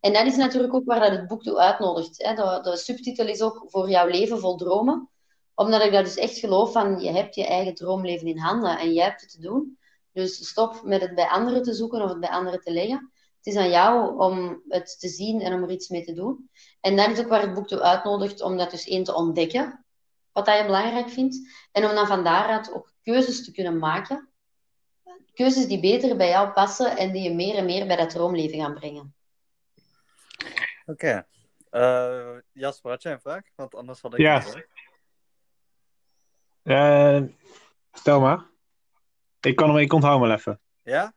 En dat is natuurlijk ook waar dat het boek toe uitnodigt. Hè. De, de subtitel is ook voor jouw leven vol dromen. Omdat ik daar dus echt geloof van, je hebt je eigen droomleven in handen en jij hebt het te doen. Dus stop met het bij anderen te zoeken of het bij anderen te leggen. Het is aan jou om het te zien en om er iets mee te doen. En dat is ook waar het boek toe uitnodigt om dat dus één te ontdekken wat dat je belangrijk vindt. En om dan van daaruit ook keuzes te kunnen maken. Keuzes die beter bij jou passen en die je meer en meer bij dat droomleven gaan brengen. Oké. Okay. Uh, Jasper, had jij een vraag? Want anders had ik... Ja. Uh, stel maar. Ik kan hem, ik onthoud wel even. Ja?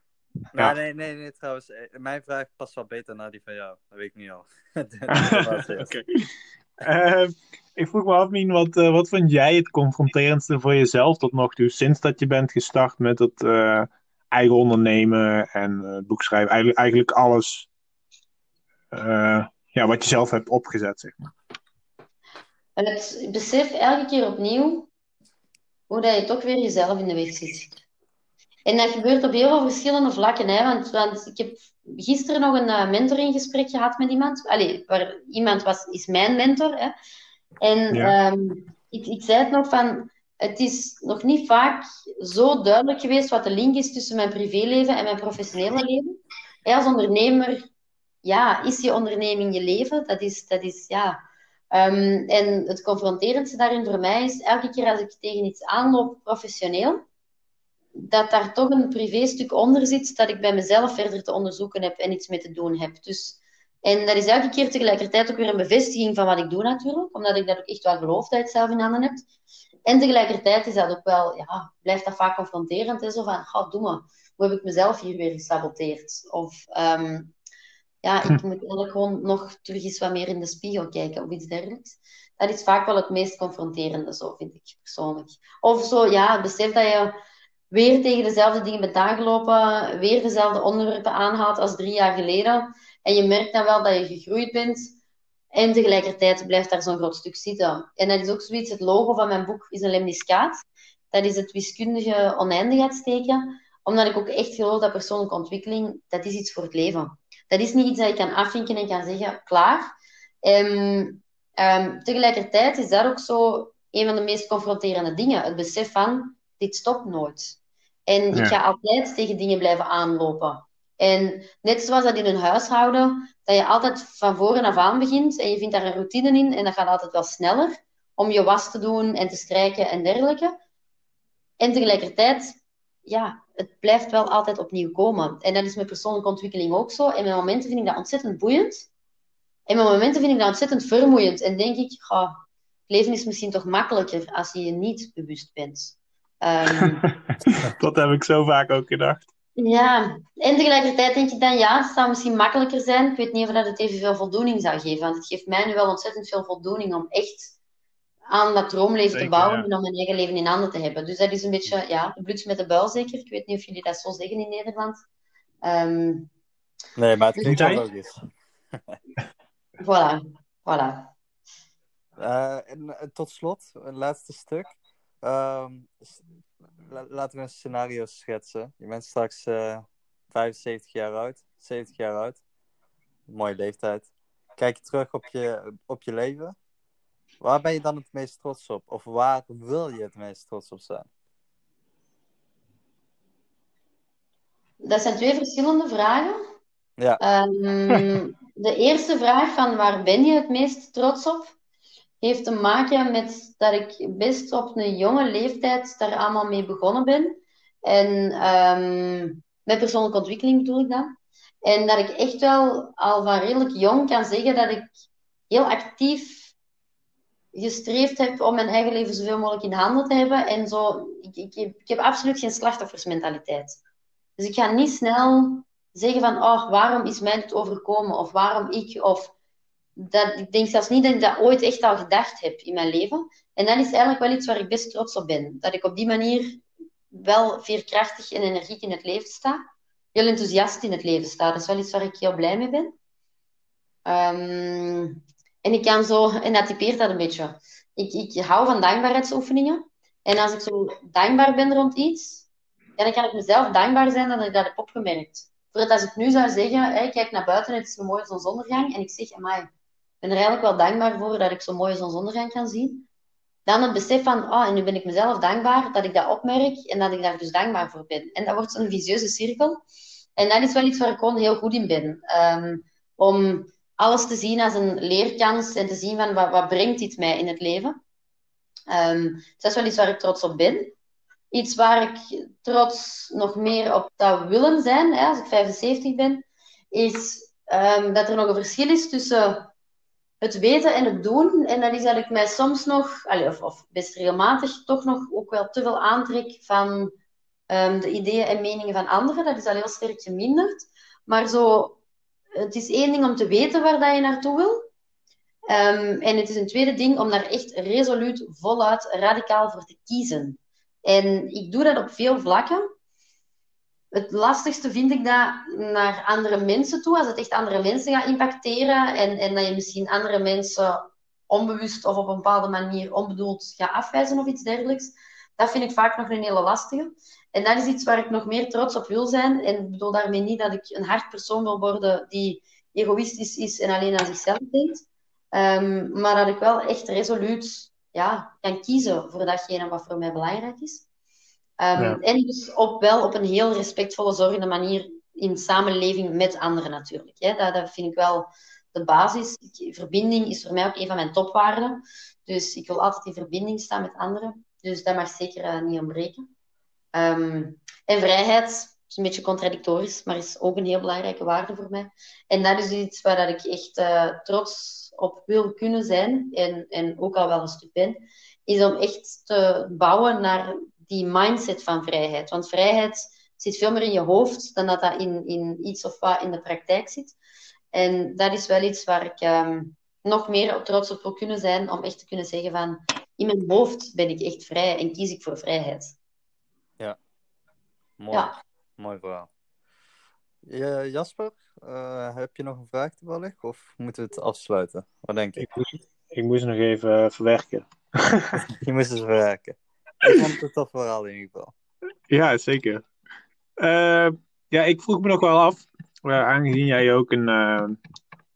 Nou, nee, nee, nee, trouwens. Eh, mijn vraag past wel beter naar die van jou. Dat weet ik niet al. Oké. Uh, ik vroeg me af, Mien, wat, uh, wat vond jij het confronterendste voor jezelf tot nog toe? Sinds dat je bent gestart met het uh, eigen ondernemen en uh, boekschrijven. Eigenlijk, eigenlijk alles ja, wat je zelf hebt opgezet, zeg maar. Het besef elke keer opnieuw hoe dat je toch weer jezelf in de weg zit. En dat gebeurt op heel veel verschillende vlakken. Hè? Want, want ik heb gisteren nog een uh, mentoringgesprek gehad met iemand. Allee, waar iemand was, is mijn mentor. Hè? En ehm, ik, ik zei het nog van, het is nog niet vaak zo duidelijk geweest wat de link is tussen mijn privéleven en mijn professionele leven. als ondernemer, ja, is je onderneming je leven? Dat is, dat is ja. Um, en het confronterendste daarin voor mij is, elke keer als ik tegen iets aanloop professioneel, dat daar toch een privéstuk onder zit dat ik bij mezelf verder te onderzoeken heb en iets mee te doen heb. Dus, en dat is elke keer tegelijkertijd ook weer een bevestiging van wat ik doe natuurlijk, omdat ik dat ook echt wel geloof dat je het zelf in handen hebt. En tegelijkertijd is dat ook wel, ja, blijft dat vaak confronterend. Hè? Zo van, ga, doe maar, hoe heb ik mezelf hier weer gesaboteerd? Of, um, ja, ik moet eigenlijk gewoon nog terug eens wat meer in de spiegel kijken of iets dergelijks. Dat is vaak wel het meest confronterende, zo vind ik persoonlijk. Of zo, ja, besef dat je weer tegen dezelfde dingen bent aangelopen, weer dezelfde onderwerpen aanhaalt als drie jaar geleden. En je merkt dan wel dat je gegroeid bent. En tegelijkertijd blijft daar zo'n groot stuk zitten. En dat is ook zoiets, het logo van mijn boek is een lemniscaat. Dat is het wiskundige oneindigheidsteken. Omdat ik ook echt geloof dat persoonlijke ontwikkeling, dat is iets voor het leven. Dat is niet iets dat je kan afvinken en kan zeggen, klaar. Um, um, tegelijkertijd is dat ook zo een van de meest confronterende dingen. Het besef van, dit stopt nooit. En ik ga altijd tegen dingen blijven aanlopen. En net zoals dat in een huishouden, dat je altijd van voren af aan begint en je vindt daar een routine in en dat gaat altijd wel sneller om je was te doen en te strijken en dergelijke. En tegelijkertijd, ja, het blijft wel altijd opnieuw komen. En dat is met persoonlijke ontwikkeling ook zo. En met momenten vind ik dat ontzettend boeiend. En met momenten vind ik dat ontzettend vermoeiend. En denk ik, oh, het leven is misschien toch makkelijker als je je niet bewust bent. Um, dat heb ik zo vaak ook gedacht. Ja, en tegelijkertijd denk ik dan, ja, het zou misschien makkelijker zijn. Ik weet niet of dat het evenveel voldoening zou geven. Want het geeft mij nu wel ontzettend veel voldoening om echt aan dat droomleven te bouwen en om mijn eigen leven in handen te hebben. Dus dat is een beetje, ja, de bloed met de buil zeker. Ik weet niet of jullie dat zo zeggen in Nederland. Um, nee, maar het klinkt wel logisch. voilà, voilà. Uh, en, en tot slot, een laatste stuk. Um, laten we een scenario schetsen. Je bent straks uh, eh, 75 jaar oud, 70 jaar oud. Mooie leeftijd. Kijk je terug op je, op je leven. Waar ben je dan het meest trots op? Of waar wil je het meest trots op zijn? Dat zijn twee verschillende vragen. Ja. Um, de eerste vraag van waar ben je het meest trots op? Heeft te maken met dat ik best op een jonge leeftijd daar allemaal mee begonnen ben. En um, met persoonlijke ontwikkeling bedoel ik dan. En dat ik echt wel al van redelijk jong kan zeggen dat ik heel actief gestreefd heb om mijn eigen leven zoveel mogelijk in handen te hebben. En zo, ik, ik, ik heb absoluut geen slachtoffersmentaliteit. Dus ik ga niet snel zeggen van, oh, waarom is mij dit overkomen? Of waarom ik? Of dat, ik denk zelfs niet dat ik dat ooit echt al gedacht heb in mijn leven. En dat is eigenlijk wel iets waar ik best trots op ben. Dat ik op die manier wel veerkrachtig en energiek in het leven sta. Heel enthousiast in het leven sta. Dat is wel iets waar ik heel blij mee ben. Um, en ik kan zo, en dat typeert dat een beetje. Ik, ik hou van dankbaarheidsoefeningen. En als ik zo dankbaar ben rond iets, dan kan ik mezelf dankbaar zijn dat ik dat heb opgemerkt. Voordat als ik nu zou zeggen, ik kijk naar buiten, het is een mooie zonsondergang, en ik zeg, amai, ben er eigenlijk wel dankbaar voor dat ik zo'n mooie zonsondergang kan zien. Dan het besef van, oh, en nu ben ik mezelf dankbaar dat ik dat opmerk en dat ik daar dus dankbaar voor ben. En dat wordt een visieuze cirkel. En dat is wel iets waar ik gewoon heel goed in ben. Um, om alles te zien als een leerkans en te zien van wat, wat brengt dit mij in het leven. Um, dus dat is wel iets waar ik trots op ben. Iets waar ik trots nog meer op zou willen zijn, hè, als ik 75 ben, is um, dat er nog een verschil is tussen het weten en het doen. En dat is dat ik mij soms nog, of, best regelmatig, toch nog ook wel te veel aantrek van um, de ideeën en meningen van anderen. Dat is al heel sterk geminderd. Maar zo het is één ding om te weten waar dat je naartoe wil. Um, en het is een tweede ding om daar echt resoluut, voluit, radicaal voor te kiezen. En ik doe dat op veel vlakken. Het lastigste vind ik dat naar andere mensen toe, als het echt andere mensen gaat impacteren en, en dat je misschien andere mensen onbewust of op een bepaalde manier onbedoeld gaat afwijzen of iets dergelijks. Dat vind ik vaak nog een hele lastige. En dat is iets waar ik nog meer trots op wil zijn. En ik bedoel daarmee niet dat ik een hard persoon wil worden die egoïstisch is en alleen aan zichzelf denkt. Um, maar dat ik wel echt resoluut ja, kan kiezen voor datgene wat voor mij belangrijk is. Um, En dus op, wel op een heel respectvolle, zorgende manier in samenleving met anderen natuurlijk. Hè. Dat, dat vind ik wel de basis. verbinding is voor mij ook een van mijn topwaarden. Dus ik wil altijd in verbinding staan met anderen. Dus dat mag zeker uh, niet ontbreken. Um, en vrijheid is een beetje contradictorisch, maar is ook een heel belangrijke waarde voor mij. En dat is iets waar ik echt uh, trots op wil kunnen zijn, en, en ook al wel een stuk ben, is om echt te bouwen naar die mindset van vrijheid. Want vrijheid zit veel meer in je hoofd dan dat dat in, in iets of wat in de praktijk zit. En dat is wel iets waar ik um, nog meer trots op wil kunnen zijn, om echt te kunnen zeggen van, in mijn hoofd ben ik echt vrij en kies ik voor vrijheid. Mooi, ja. mooi verhaal. Ja, Jasper, uh, heb je nog een vraag toevallig? Of moeten we het afsluiten? Wat denk je? Ik moest, ik moest nog even uh, verwerken. je moest het verwerken. Ik vond het een tof verhaal in ieder geval. Ja, zeker. Uh, ja, ik vroeg me nog wel af, aangezien jij ook een,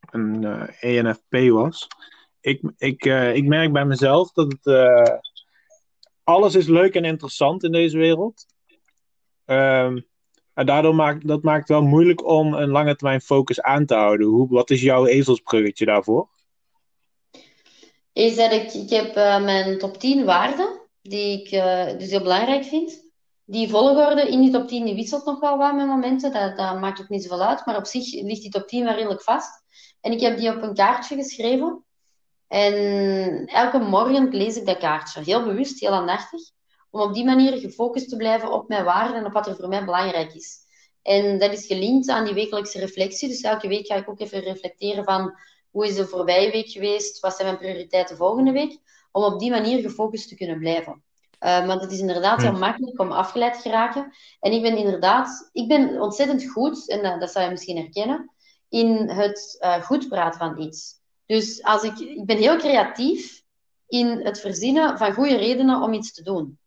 een ENFP was. Ik, ik, ik merk bij mezelf dat het, alles is leuk en interessant in deze wereld. Um, en daardoor maakt dat maakt het wel moeilijk om een lange termijn focus aan te houden. Hoe, wat is jouw ezelsbruggetje daarvoor? Is dat ik, ik heb uh, mijn top 10 waarden, die ik uh, dus heel belangrijk vind. Die volgorde in die top 10 die wisselt nog wel wat met momenten, dat, dat maakt ook niet zoveel uit. Maar op zich ligt die top 10 wel redelijk vast. En ik heb die op een kaartje geschreven. En elke morgen lees ik dat kaartje. Heel bewust, heel aandachtig om op die manier gefocust te blijven op mijn waarden en op wat er voor mij belangrijk is. En dat is gelinkt aan die wekelijkse reflectie. Dus elke week ga ik ook even reflecteren van hoe is de voorbije week geweest, wat zijn mijn prioriteiten volgende week, om op die manier gefocust te kunnen blijven. Uh, want het is inderdaad heel makkelijk om afgeleid te geraken. En ik ben inderdaad, ik ben ontzettend goed, en dat, dat zou je misschien herkennen, in het uh, goed praten van iets. Dus als ik, ik ben heel creatief in het verzinnen van goede redenen om iets te doen.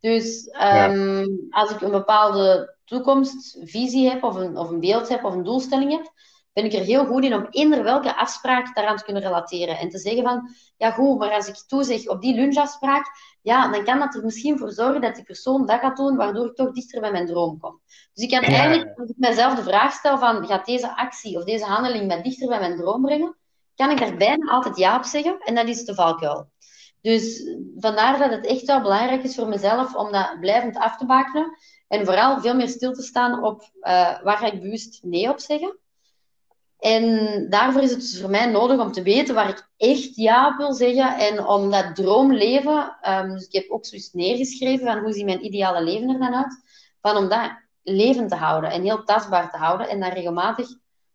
Dus um, als ik een bepaalde toekomstvisie heb, of een, of een beeld heb, of een doelstelling heb, ben ik er heel goed in om eender welke afspraak daaraan te kunnen relateren. En te zeggen van, ja goed, maar als ik toezeg op die lunchafspraak, ja, dan kan dat er misschien voor zorgen dat die persoon dat gaat doen, waardoor ik toch dichter bij mijn droom kom. Dus ik kan eigenlijk, als ik mezelf de vraag stel van, gaat deze actie of deze handeling mij dichter bij mijn droom brengen, kan ik daar bijna altijd ja op zeggen. En dat is de valkuil. Dus vandaar dat het echt wel belangrijk is voor mezelf om dat blijvend af te bakenen. En vooral veel meer stil te staan op uh, waar ga ik bewust nee op zeggen. En daarvoor is het dus voor mij nodig om te weten waar ik echt ja wil zeggen. En om dat droomleven, um, dus ik heb ook zoiets neergeschreven van hoe ziet mijn ideale leven er dan uit. Van om dat levend te houden en heel tastbaar te houden. En daar regelmatig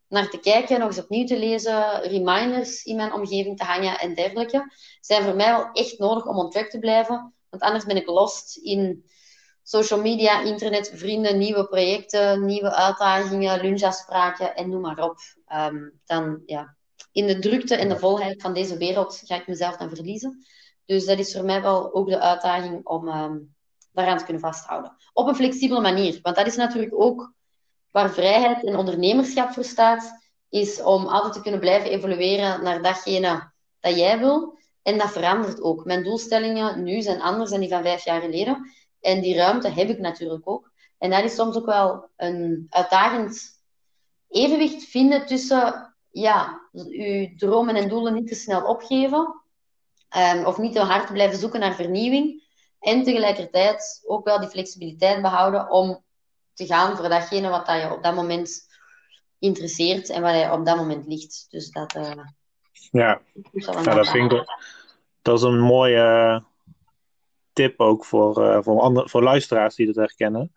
naar te kijken, nog eens opnieuw te lezen, reminders in mijn omgeving te hangen en dergelijke, zijn voor mij wel echt nodig om on track te blijven. Want anders ben ik lost in social media, internet, vrienden, nieuwe projecten, nieuwe uitdagingen, lunchafspraken en noem maar op. Um, dan, ja, in de drukte en de volheid van deze wereld ga ik mezelf dan verliezen. Dus dat is voor mij wel ook de uitdaging om um, daaraan te kunnen vasthouden. Op een flexibele manier. Want dat is natuurlijk ook waar vrijheid en ondernemerschap voor staat, is om altijd te kunnen blijven evolueren naar datgene dat jij wil. En dat verandert ook. Mijn doelstellingen nu zijn anders dan die van vijf jaar geleden. En die ruimte heb ik natuurlijk ook. En dat is soms ook wel een uitdagend evenwicht vinden tussen ja, uw dromen en doelen niet te snel opgeven. Um, of niet te hard blijven zoeken naar vernieuwing. En tegelijkertijd ook wel die flexibiliteit behouden om te gaan voor datgene wat dat je op dat moment interesseert en wat je op dat moment ligt. Dus dat, uh, ja, ja dat vind ik dat is een mooie tip ook voor, uh, voor, andere, voor luisteraars die dat herkennen.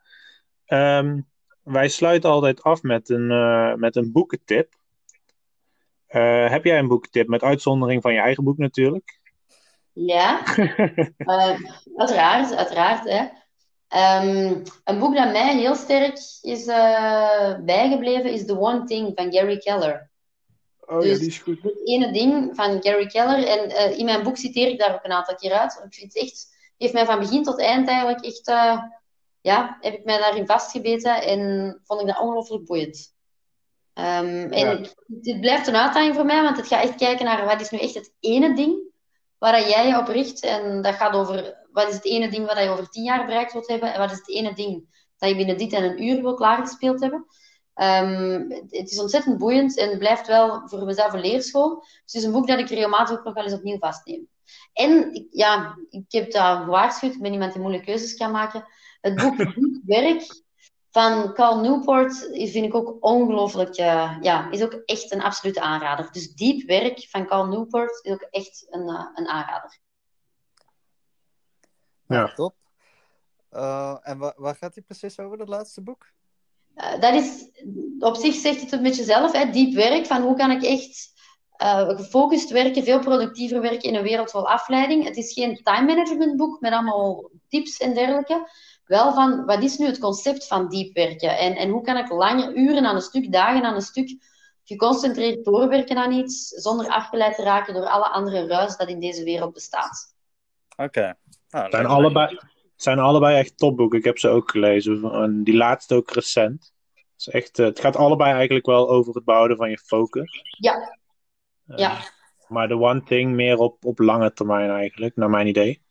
Um, wij sluiten altijd af met een, uh, met een boekentip. Uh, heb jij een boekentip met uitzondering van je eigen boek natuurlijk? Ja, uiteraard, uiteraard. Hè. Um, een boek dat mij heel sterk is uh, bijgebleven is The One Thing van Gary Keller. Oh dus ja, die is goed. Het ene ding van Gary Keller. En uh, in mijn boek citeer ik daar ook een aantal keer uit. Ik vind het echt, heeft mij van begin tot eind eigenlijk echt, uh, ja, heb ik mij daarin vastgebeten en vond ik dat ongelooflijk boeiend. Um, en ja. het blijft een uitdaging voor mij, want het gaat echt kijken naar wat is nu echt het ene ding waar jij je op richt. En dat gaat over wat is het ene ding wat je over tien jaar bereikt wilt hebben en wat is het ene ding dat je binnen dit en een uur wil klaargespeeld hebben. Um, het is ontzettend boeiend en blijft wel voor mezelf een leerschool. Dus het is een boek dat ik regelmatig ook nog wel eens opnieuw vastneem. En ik, ja, ik heb daar gewaarschuwd, ik ben iemand die moeilijke keuzes kan maken. Het boek Werk van Carl Newport vind ik ook ongelooflijk, uh, ja, is ook echt een absolute aanrader. Dus Diep Werk van Carl Newport is ook echt een, uh, een aanrader. Ja, top. Uh, en wa waar gaat hij precies over, dat laatste boek? dat is, op zich zegt het een beetje zelf, hè, diep werk, van hoe kan ik echt gefocust werken, veel productiever werken in een wereld vol afleiding. Het is geen time management boek met allemaal tips en dergelijke wel van wat is nu het concept van diep werken en, en hoe kan ik lange uren aan een stuk, dagen aan een stuk geconcentreerd doorwerken aan iets zonder afgeleid te raken door alle andere ruis dat in deze wereld bestaat. Oké. Okay. Nou, zijn, allebei, zijn allebei echt topboeken. Ik heb ze ook gelezen. En die laatste ook recent. Het, is echt, eh, het gaat allebei eigenlijk wel over het behouden van je focus. Ja. Ja. Maar de One Thing meer op, op lange termijn eigenlijk, naar mijn idee.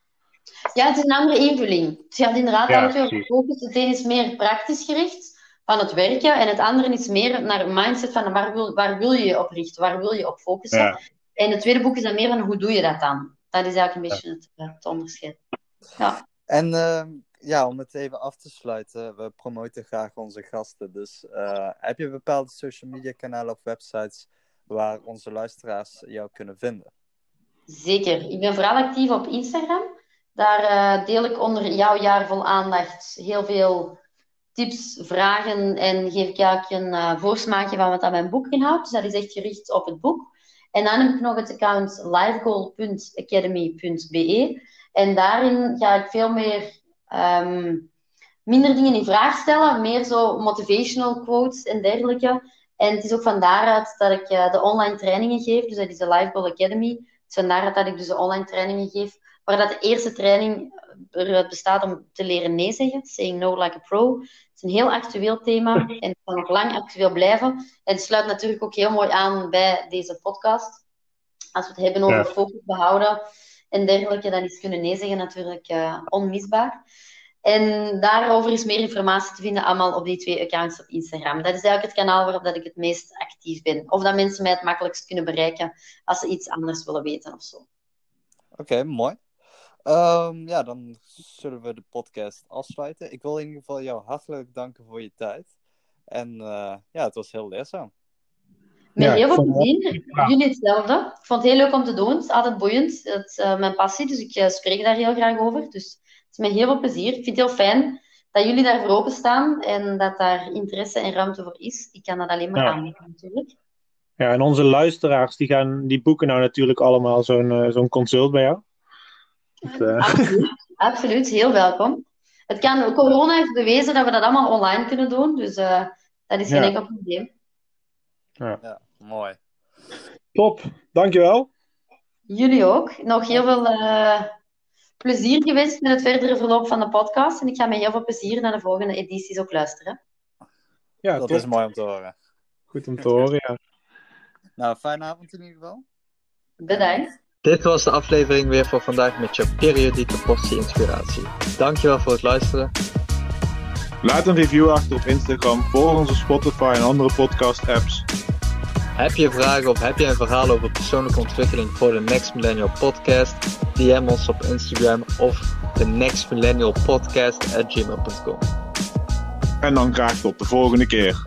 Ja, het is een andere invulling. Het gaat inderdaad ja, over focus. Het een is meer praktisch gericht van het werken en het andere is meer naar een mindset van waar wil, waar wil je je op richten, waar wil je op focussen. Ja. En het tweede boek is dan meer van hoe doe je dat dan? Dat is eigenlijk een beetje het, eh, het, onderscheid. Ja. En uh, ja, om het even af te sluiten, we promoten graag onze gasten. Dus uh, heb je bepaalde social media kanalen of websites waar onze luisteraars jou kunnen vinden? Zeker. Ik ben vooral actief op Instagram. Daar uh, deel ik onder jouw jaar vol aandacht heel veel tips, vragen en geef ik jou een uh, voorsmaakje van wat dat mijn boek inhoudt. Dus dat is echt gericht op het boek. En dan heb ik nog het account livegoal.academy.be. En daarin ga ik veel meer um, minder dingen in vraag stellen, meer zo motivational quotes en dergelijke. En het is ook van daaruit dat ik uh, de online trainingen geef. Dus dat is de Live Goal Academy. Het is van daaruit dat ik dus de online trainingen geef waar dat de eerste training eruit bestaat om te leren nee zeggen. Saying no like a pro. Het is een heel actueel thema en het kan nog lang actueel blijven. En het sluit natuurlijk ook heel mooi aan bij deze podcast. Als we het hebben over focus behouden en dergelijke, dan is kunnen nee zeggen natuurlijk uh, onmisbaar. En daarover is meer informatie te vinden allemaal op die twee accounts op Instagram. Dat is eigenlijk het kanaal waarop dat ik het meest actief ben. Of dat mensen mij het makkelijkst kunnen bereiken als ze iets anders willen weten of zo. Oké, mooi. Um, ja, dan zullen we de podcast afsluiten. Ik wil in ieder geval jou hartelijk danken voor je tijd. En uh, ja, het was heel leerzaam. Met ja, heel veel plezier. Jullie hetzelfde. Ik vond het heel leuk om te doen. Het is altijd boeiend. Het is uh, mijn passie, dus ik uh, spreek daar heel graag over. Dus het is met heel veel plezier. Ik vind het heel fijn dat jullie daarvoor openstaan en dat daar interesse en ruimte voor is. Ik kan dat alleen maar ja. aanbieden, natuurlijk. Ja, en onze luisteraars die, gaan, die boeken nou natuurlijk allemaal zo'n zo'n consult bij jou. Absoluut, absoluut, heel welkom. Het kan, corona heeft bewezen dat we dat allemaal online kunnen doen, dus uh, dat is geen enkel probleem. Ja. ja, mooi. Top, dankjewel. Jullie ook. Nog heel veel uh, plezier geweest met het verdere verloop van de podcast. En ik ga met heel veel plezier naar de volgende edities ook luisteren. Ja, dat top. is mooi om te horen. Goed om te horen, ja. Nou, fijne avond in ieder geval. Bedankt. Dit was de aflevering weer voor vandaag met je periodieke portie inspiratie. Dankjewel voor het luisteren. Laat een review achter op Instagram, volg onze Spotify en andere podcast apps. Heb je vragen of heb je een verhaal over persoonlijke ontwikkeling voor de Next Millennial Podcast? DM ons op Instagram of de Next Millennial at gmail.com. En dan graag tot de volgende keer.